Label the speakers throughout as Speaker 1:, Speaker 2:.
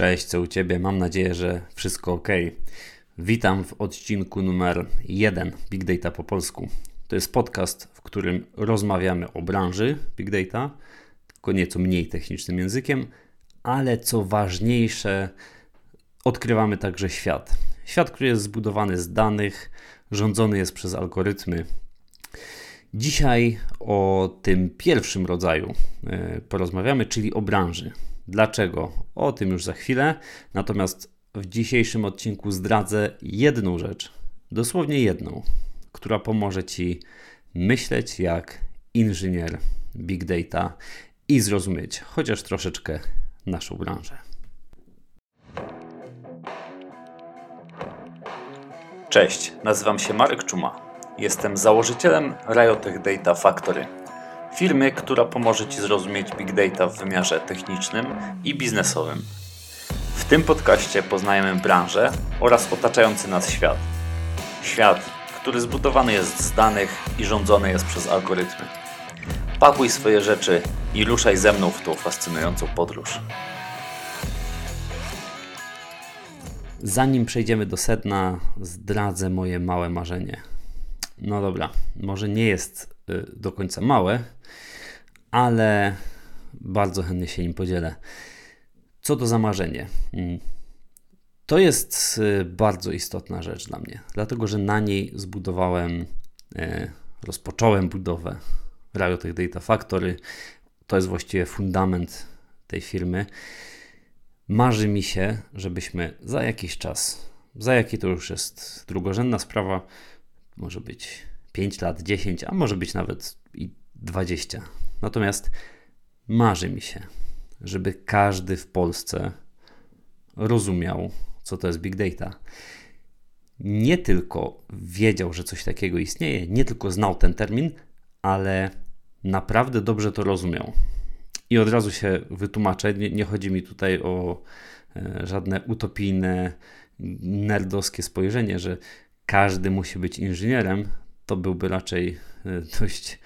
Speaker 1: Cześć, co u Ciebie? Mam nadzieję, że wszystko ok. Witam w odcinku numer 1 Big Data po polsku. To jest podcast, w którym rozmawiamy o branży Big Data, tylko nieco mniej technicznym językiem, ale co ważniejsze, odkrywamy także świat. Świat, który jest zbudowany z danych, rządzony jest przez algorytmy. Dzisiaj o tym pierwszym rodzaju e, porozmawiamy, czyli o branży. Dlaczego? O tym już za chwilę. Natomiast w dzisiejszym odcinku zdradzę jedną rzecz, dosłownie jedną, która pomoże Ci myśleć jak inżynier big data i zrozumieć chociaż troszeczkę naszą branżę. Cześć, nazywam się Marek Czuma. Jestem założycielem Riotech Data Factory firmy, która pomoże Ci zrozumieć Big Data w wymiarze technicznym i biznesowym. W tym podcaście poznajemy branżę oraz otaczający nas świat. Świat, który zbudowany jest z danych i rządzony jest przez algorytmy. Pakuj swoje rzeczy i ruszaj ze mną w tą fascynującą podróż. Zanim przejdziemy do sedna, zdradzę moje małe marzenie. No dobra, może nie jest do końca małe, ale bardzo chętnie się nim podzielę. Co to za marzenie? Mm. To jest y, bardzo istotna rzecz dla mnie, dlatego że na niej zbudowałem, y, rozpocząłem budowę Riotech Data Factory. To jest właściwie fundament tej firmy. Marzy mi się, żebyśmy za jakiś czas, za jaki to już jest drugorzędna sprawa, może być 5 lat, 10, a może być nawet i 20. Natomiast marzy mi się, żeby każdy w Polsce rozumiał, co to jest big data. Nie tylko wiedział, że coś takiego istnieje, nie tylko znał ten termin, ale naprawdę dobrze to rozumiał. I od razu się wytłumaczę, nie, nie chodzi mi tutaj o e, żadne utopijne, nerdowskie spojrzenie, że każdy musi być inżynierem, to byłby raczej e, dość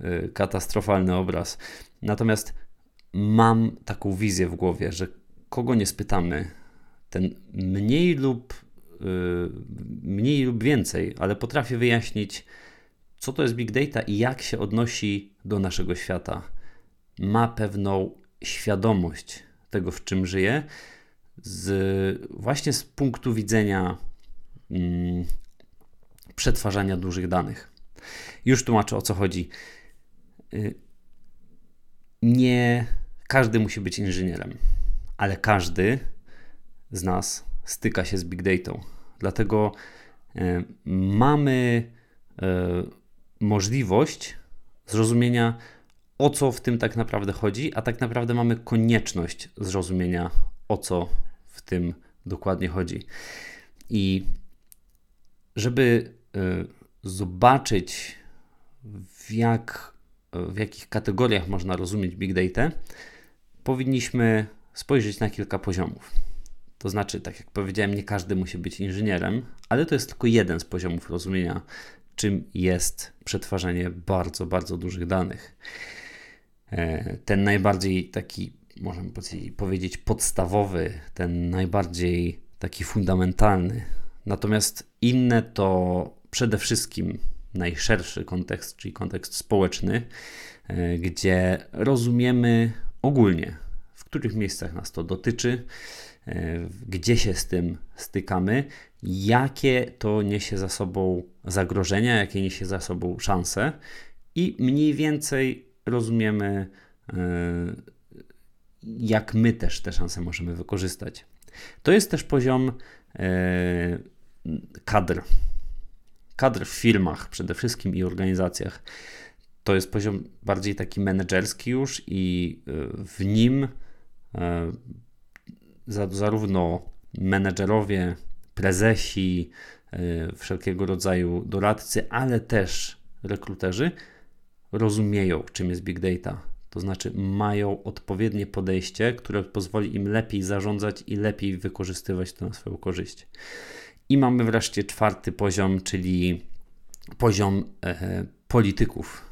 Speaker 1: e, katastrofalny obraz. Natomiast mam taką wizję w głowie, że kogo nie spytamy, ten mniej lub e, mniej lub więcej, ale potrafi wyjaśnić, co to jest big data i jak się odnosi do naszego świata. Ma pewną świadomość tego, w czym żyje, z, właśnie z punktu widzenia mm, przetwarzania dużych danych. Już tłumaczę o co chodzi. Y, nie każdy musi być inżynierem, ale każdy z nas styka się z big data. Dlatego y, mamy y, możliwość zrozumienia, o co w tym tak naprawdę chodzi, a tak naprawdę mamy konieczność zrozumienia, o co w tym dokładnie chodzi. I żeby zobaczyć, w, jak, w jakich kategoriach można rozumieć big data, powinniśmy spojrzeć na kilka poziomów. To znaczy, tak jak powiedziałem, nie każdy musi być inżynierem, ale to jest tylko jeden z poziomów rozumienia, czym jest przetwarzanie bardzo, bardzo dużych danych. E, ten najbardziej taki, możemy powiedzieć, podstawowy, ten najbardziej taki fundamentalny. Natomiast inne to przede wszystkim najszerszy kontekst, czyli kontekst społeczny, e, gdzie rozumiemy ogólnie, w których miejscach nas to dotyczy, e, gdzie się z tym stykamy, jakie to niesie za sobą zagrożenia, jakie niesie za sobą szanse i mniej więcej rozumiemy, e, jak my też te szanse możemy wykorzystać. To jest też poziom kadr, kadr w firmach przede wszystkim i organizacjach. To jest poziom bardziej taki menedżerski już i y, w nim e, zarówno menedżerowie, prezesi, e, wszelkiego rodzaju doradcy, ale też rekruterzy rozumieją, czym jest big data. To znaczy, mają odpowiednie podejście, które pozwoli im lepiej zarządzać i lepiej wykorzystywać to na swoją korzyść. I mamy wreszcie czwarty poziom, czyli poziom e, polityków.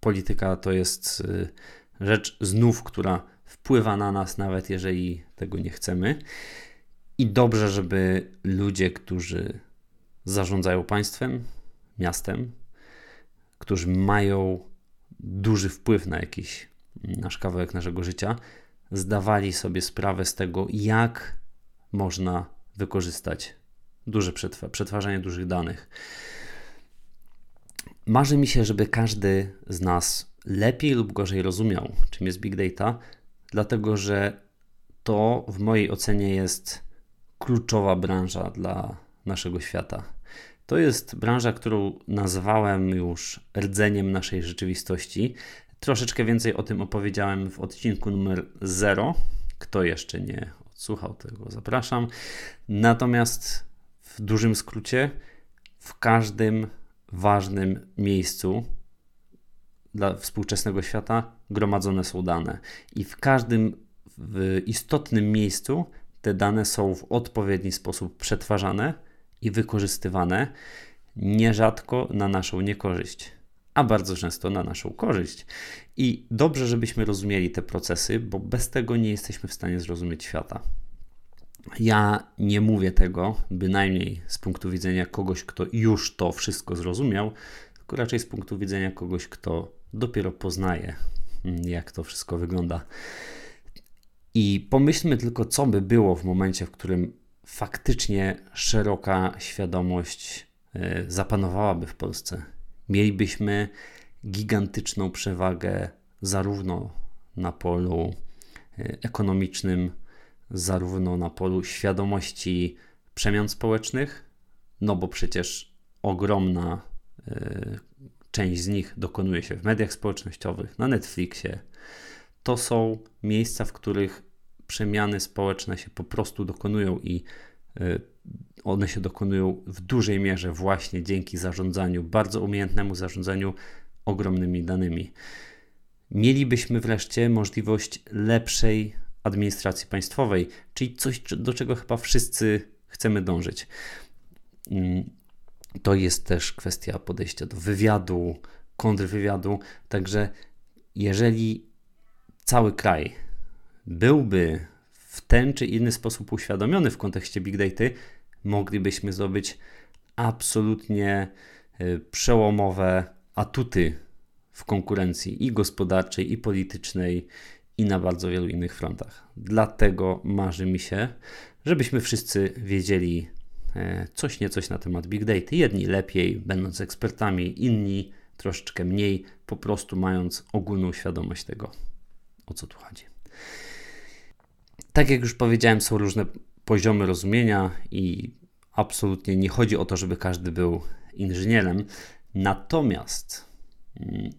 Speaker 1: Polityka to jest e, rzecz znów, która wpływa na nas, nawet jeżeli tego nie chcemy. I dobrze, żeby ludzie, którzy zarządzają państwem, miastem, którzy mają duży wpływ na jakiś nasz kawałek naszego życia, zdawali sobie sprawę z tego, jak można wykorzystać duże przetwarzanie dużych danych. Marzy mi się, żeby każdy z nas lepiej lub gorzej rozumiał, czym jest big data, dlatego że to w mojej ocenie jest kluczowa branża dla naszego świata. To jest branża, którą nazwałem już rdzeniem naszej rzeczywistości. Troszeczkę więcej o tym opowiedziałem w odcinku numer 0. Kto jeszcze nie odsłuchał tego, zapraszam. Natomiast w dużym skrócie, w każdym ważnym miejscu dla współczesnego świata gromadzone są dane. I w każdym w istotnym miejscu te dane są w odpowiedni sposób przetwarzane i wykorzystywane, nierzadko na naszą niekorzyść, a bardzo często na naszą korzyść. I dobrze, żebyśmy rozumieli te procesy, bo bez tego nie jesteśmy w stanie zrozumieć świata. Ja nie mówię tego bynajmniej z punktu widzenia kogoś, kto już to wszystko zrozumiał, tylko raczej z punktu widzenia kogoś, kto dopiero poznaje, mm, jak to wszystko wygląda. I pomyślmy tylko, co by było w momencie, w którym faktycznie szeroka świadomość e, zapanowałaby w Polsce. Mielibyśmy gigantyczną przewagę zarówno na polu e, ekonomicznym, zarówno na polu świadomości przemian społecznych, no bo przecież ogromna e, część z nich dokonuje się w mediach społecznościowych, na Netflixie. To są miejsca, w których przemiany społeczne się po prostu dokonują i y, one się dokonują w dużej mierze właśnie dzięki zarządzaniu, bardzo umiejętnemu zarządzaniu ogromnymi danymi. Mielibyśmy wreszcie możliwość lepszej administracji państwowej, czyli coś, do czego chyba wszyscy chcemy dążyć. Mm, to jest też kwestia podejścia do wywiadu, kontrwywiadu. Także jeżeli cały kraj byłby w ten czy inny sposób uświadomiony w kontekście big data, moglibyśmy zdobyć absolutnie y, przełomowe atuty w konkurencji i gospodarczej, i politycznej, i na bardzo wielu innych frontach. Dlatego marzy mi się, żebyśmy wszyscy wiedzieli e, coś niecoś na temat big data. Jedni lepiej, będąc ekspertami, inni troszeczkę mniej, po prostu mając ogólną świadomość tego, o co tu chodzi. Tak jak już powiedziałem, są różne poziomy rozumienia i absolutnie nie chodzi o to, żeby każdy był inżynierem. Natomiast mm,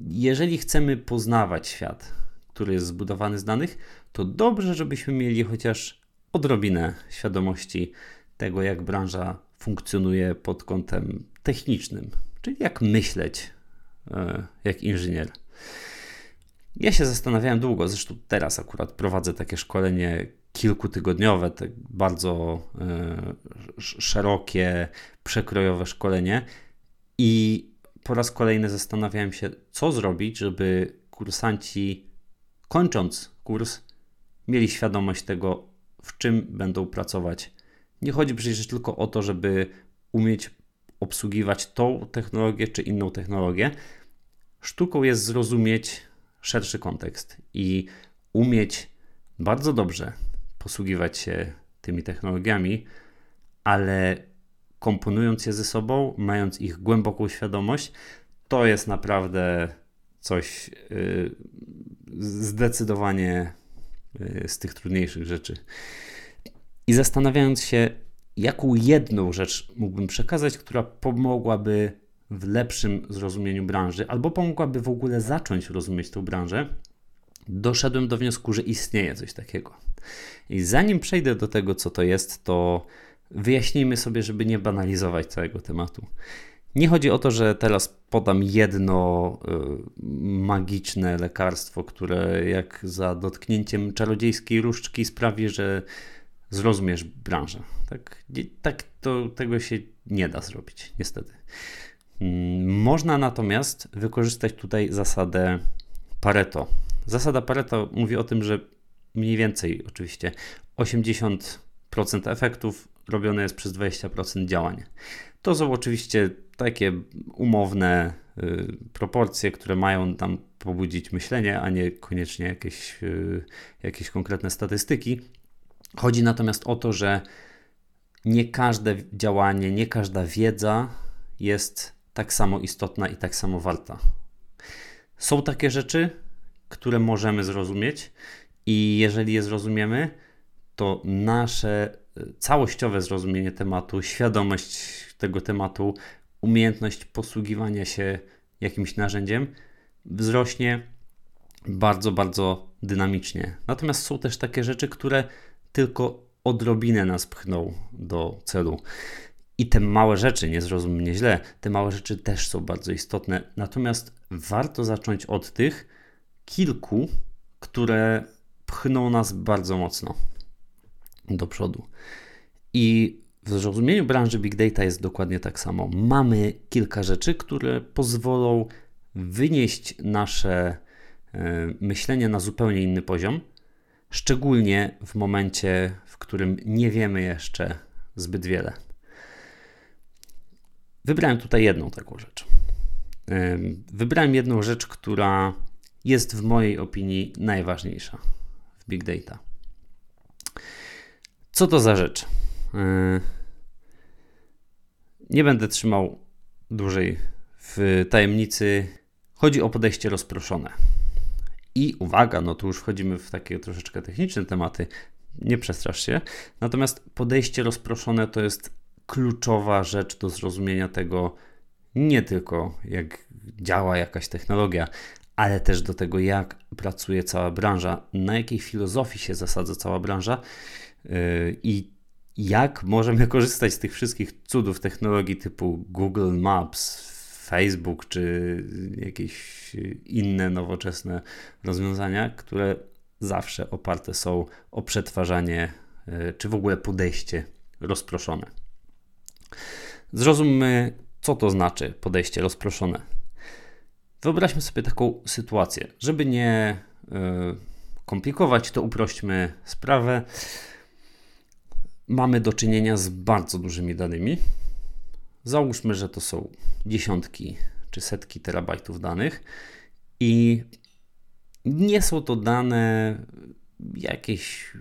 Speaker 1: jeżeli chcemy poznawać świat, który jest zbudowany z danych, to dobrze, żebyśmy mieli chociaż odrobinę świadomości tego, jak branża funkcjonuje pod kątem technicznym, czyli jak myśleć e, jak inżynier. Ja się zastanawiałem długo, zresztą teraz akurat prowadzę takie szkolenie kilkutygodniowe, tak bardzo y, szerokie, przekrojowe szkolenie i po raz kolejny zastanawiałem się, co zrobić, żeby kursanci kończąc kurs mieli świadomość tego, w czym będą pracować. Nie chodzi przecież tylko o to, żeby umieć obsługiwać tą technologię czy inną technologię. Sztuką jest zrozumieć szerszy kontekst i umieć bardzo dobrze posługiwać się tymi technologiami, ale komponując je ze sobą, mając ich głęboką świadomość, to jest naprawdę coś yy, zdecydowanie yy, z tych trudniejszych rzeczy. I zastanawiając się, jaką jedną rzecz mógłbym przekazać, która pomogłaby w lepszym zrozumieniu branży, albo pomogłaby w ogóle zacząć rozumieć tę branżę, doszedłem do wniosku, że istnieje coś takiego. I zanim przejdę do tego, co to jest, to wyjaśnijmy sobie, żeby nie banalizować całego tematu. Nie chodzi o to, że teraz podam jedno y, magiczne lekarstwo, które jak za dotknięciem czarodziejskiej różdżki sprawi, że zrozumiesz branżę. Tak, tak to, tego się nie da zrobić, niestety. Mm, można natomiast wykorzystać tutaj zasadę Pareto. Zasada Pareto mówi o tym, że mniej więcej oczywiście 80% efektów robione jest przez 20% działań. To są oczywiście takie umowne y, proporcje, które mają tam pobudzić myślenie, a nie koniecznie jakieś, y, jakieś konkretne statystyki. Chodzi natomiast o to, że nie każde działanie, nie każda wiedza jest tak samo istotna i tak samo warta. Są takie rzeczy, które możemy zrozumieć, i jeżeli je zrozumiemy, to nasze całościowe zrozumienie tematu, świadomość tego tematu, umiejętność posługiwania się jakimś narzędziem wzrośnie bardzo, bardzo dynamicznie. Natomiast są też takie rzeczy, które tylko odrobinę nas pchną do celu. I te małe rzeczy, nie zrozum mnie źle, te małe rzeczy też są bardzo istotne. Natomiast warto zacząć od tych kilku, które pchną nas bardzo mocno do przodu. I w zrozumieniu branży Big Data jest dokładnie tak samo. Mamy kilka rzeczy, które pozwolą wynieść nasze e, myślenie na zupełnie inny poziom, szczególnie w momencie, w którym nie wiemy jeszcze zbyt wiele. Wybrałem tutaj jedną taką rzecz. E, wybrałem jedną rzecz, która jest w mojej opinii najważniejsza w Big Data. Co to za rzecz? E, nie będę trzymał dłużej w tajemnicy. Chodzi o podejście rozproszone. I uwaga, no tu już wchodzimy w takie troszeczkę techniczne tematy, nie przestrasz się. Natomiast podejście rozproszone to jest kluczowa rzecz do zrozumienia tego, nie tylko jak działa jakaś technologia, ale też do tego, jak pracuje cała branża, na jakiej filozofii się zasadza cała branża i jak możemy korzystać z tych wszystkich cudów technologii typu Google Maps, Facebook czy jakieś inne nowoczesne rozwiązania, które zawsze oparte są o przetwarzanie yy, czy w ogóle podejście rozproszone. Zrozummy, co to znaczy podejście rozproszone. Wyobraźmy sobie taką sytuację. Żeby nie y, komplikować, to uprośćmy sprawę. Mamy do czynienia z bardzo dużymi danymi. Załóżmy, że to są dziesiątki czy setki terabajtów danych i nie są to dane jakieś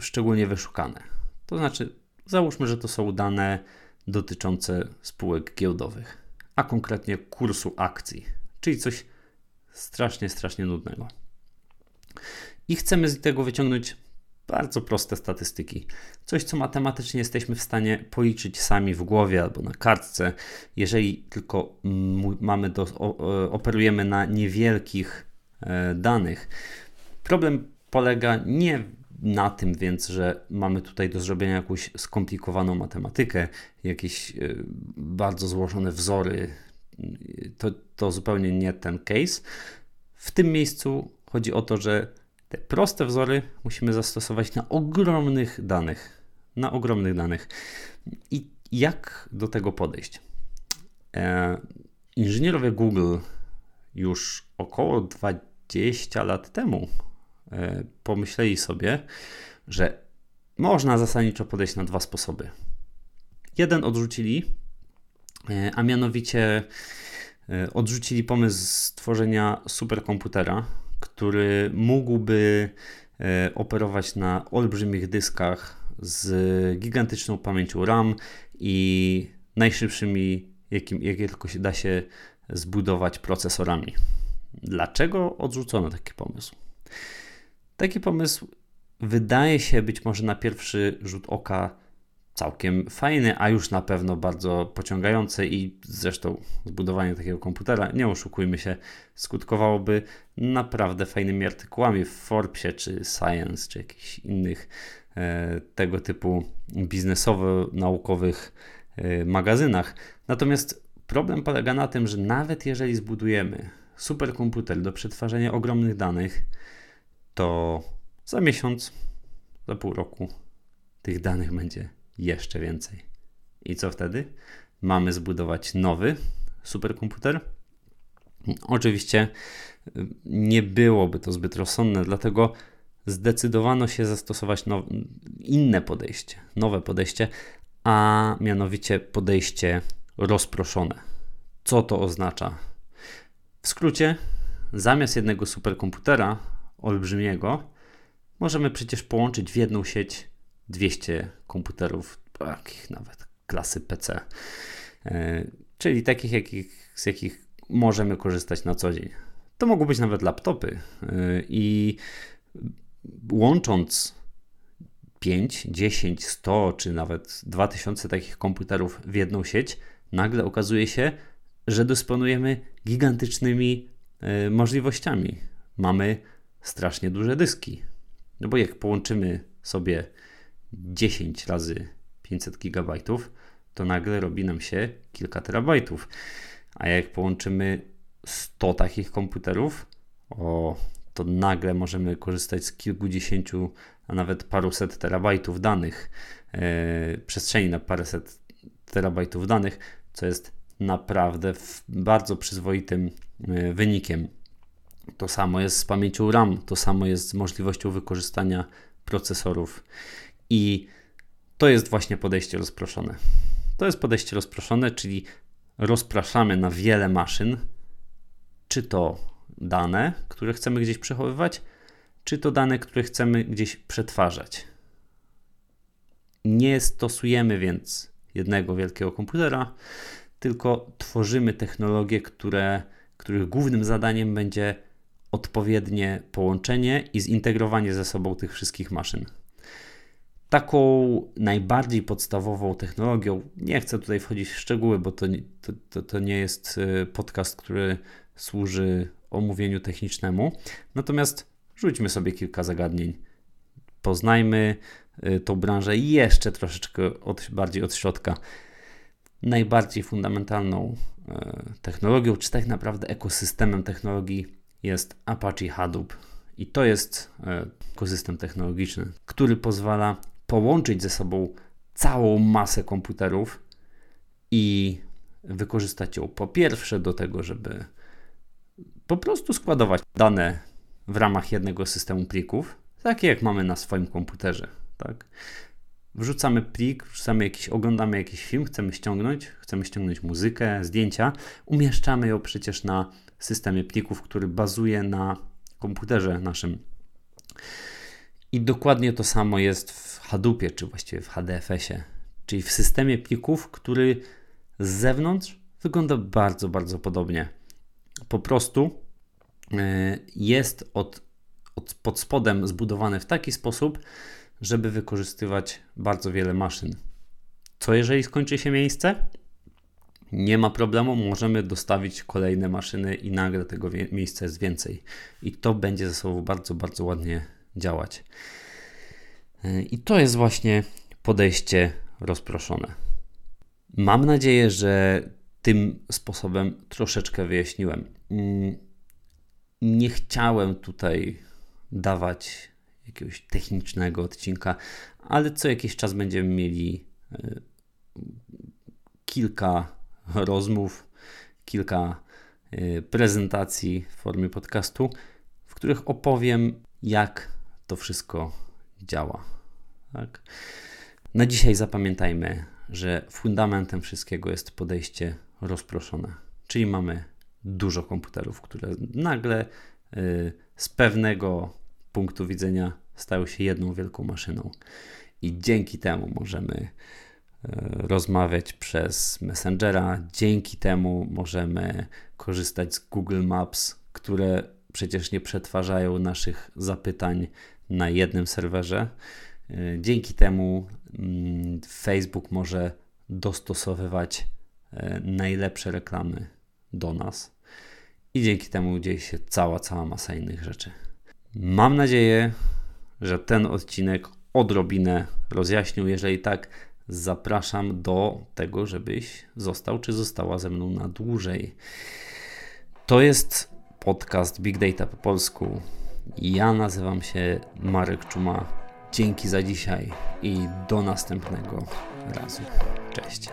Speaker 1: szczególnie wyszukane. To znaczy, załóżmy, że to są dane dotyczące spółek giełdowych, a konkretnie kursu akcji czyli coś strasznie, strasznie nudnego. I chcemy z tego wyciągnąć bardzo proste statystyki. Coś, co matematycznie jesteśmy w stanie policzyć sami w głowie albo na kartce, jeżeli tylko mamy do, operujemy na niewielkich e, danych. Problem polega nie na tym więc, że mamy tutaj do zrobienia jakąś skomplikowaną matematykę, jakieś e, bardzo złożone wzory to, to zupełnie nie ten case. W tym miejscu chodzi o to, że te proste wzory musimy zastosować na ogromnych danych. Na ogromnych danych. I jak do tego podejść? E, inżynierowie Google już około 20 lat temu e, pomyśleli sobie, że można zasadniczo podejść na dwa sposoby. Jeden odrzucili, E, a mianowicie e, odrzucili pomysł stworzenia superkomputera, który mógłby e, operować na olbrzymich dyskach z gigantyczną pamięcią RAM i najszybszymi, jakim, jakie tylko się da się zbudować procesorami. Dlaczego odrzucono taki pomysł? Taki pomysł wydaje się być może na pierwszy rzut oka całkiem fajny, a już na pewno bardzo pociągający i zresztą zbudowanie takiego komputera, nie oszukujmy się, skutkowałoby naprawdę fajnymi artykułami w Forbesie czy Science czy jakichś innych e, tego typu biznesowo-naukowych e, magazynach. Natomiast problem polega na tym, że nawet jeżeli zbudujemy superkomputer do przetwarzania ogromnych danych, to za miesiąc, za pół roku tych danych będzie jeszcze więcej. I co wtedy? Mamy zbudować nowy superkomputer, Oczywiście y, nie byłoby to zbyt rozsądne, dlatego zdecydowano się zastosować inne podejście, nowe podejście, a mianowicie podejście rozproszone. Co to oznacza? W skrócie, zamiast jednego superkomputera olbrzymiego, możemy przecież połączyć w jedną sieć 200 komputerów, takich nawet klasy PC, e, czyli takich, jakich, z jakich możemy korzystać na co dzień. To mogą być nawet laptopy e, i łącząc 5, 10, 100 czy nawet 2000 takich komputerów w jedną sieć, nagle okazuje się, że dysponujemy gigantycznymi y, możliwościami. Mamy strasznie duże dyski. No bo jak połączymy sobie 10 razy 500 gigabajtów, to nagle robi nam się kilka terabajtów. A jak połączymy 100 takich komputerów, o, to nagle możemy korzystać z kilkudziesięciu, a nawet paruset terabajtów danych, yy, przestrzeni na paręset terabajtów danych, co jest naprawdę bardzo przyzwoitym yy, wynikiem. To samo jest z pamięcią RAM, to samo jest z możliwością wykorzystania procesorów i to jest właśnie podejście rozproszone. To jest podejście rozproszone, czyli rozpraszamy na wiele maszyn, czy to dane, które chcemy gdzieś przechowywać, czy to dane, które chcemy gdzieś przetwarzać. Nie stosujemy więc jednego wielkiego komputera, tylko tworzymy technologie, które, których głównym zadaniem będzie odpowiednie połączenie i zintegrowanie ze sobą tych wszystkich maszyn. Taką najbardziej podstawową technologią, nie chcę tutaj wchodzić w szczegóły, bo to, to, to, nie jest y, podcast, który służy omówieniu technicznemu. Natomiast rzućmy sobie kilka zagadnień. Poznajmy y, tą branżę jeszcze troszeczkę od, bardziej od środka. Najbardziej fundamentalną y, technologią, czy tak naprawdę ekosystemem technologii jest Apache Hadoop. I to jest ekosystem technologiczny, który pozwala połączyć ze sobą całą masę komputerów i wykorzystać ją po pierwsze do tego, żeby po prostu składować dane w ramach jednego systemu plików, takie jak mamy na swoim komputerze. Tak? Wrzucamy plik, wrzucamy jakiś, oglądamy jakiś film, chcemy ściągnąć, chcemy ściągnąć muzykę, zdjęcia, umieszczamy ją przecież na systemie plików, który bazuje na komputerze naszym. I dokładnie to samo jest w Hadoopie, czy właściwie w HDFS-ie, czyli w systemie plików, który z zewnątrz wygląda bardzo, bardzo podobnie po prostu e, jest od, od, pod spodem zbudowany w taki sposób, żeby wykorzystywać bardzo wiele maszyn. Co jeżeli skończy się miejsce? Nie ma problemu, możemy dostawić kolejne maszyny i nagle tego miejsca jest więcej. I to będzie ze sobą bardzo, bardzo ładnie działać. E, I to jest właśnie podejście rozproszone. Mam nadzieję, że tym sposobem troszeczkę wyjaśniłem. Mm, nie chciałem tutaj dawać jakiegoś technicznego odcinka, ale co jakiś czas będziemy mieli e, kilka rozmów, kilka e, prezentacji w formie podcastu, w których opowiem, jak to wszystko działa. Tak? Na dzisiaj zapamiętajmy, że fundamentem wszystkiego jest podejście rozproszone. Czyli mamy dużo komputerów, które nagle y, z pewnego punktu widzenia stają się jedną wielką maszyną. I dzięki temu możemy y, rozmawiać przez Messengera, dzięki temu możemy korzystać z Google Maps, które przecież nie przetwarzają naszych zapytań na jednym serwerze. Y, dzięki temu mm, Facebook może dostosowywać E, najlepsze reklamy do nas. I dzięki temu dzieje się cała, cała masa innych rzeczy. Mam nadzieję, że ten odcinek odrobinę rozjaśnił. Jeżeli tak, zapraszam do tego, żebyś został czy została ze mną na dłużej. To jest podcast Big Data po polsku. Ja nazywam się Marek Czuma. Dzięki za dzisiaj i do następnego razu. Cześć.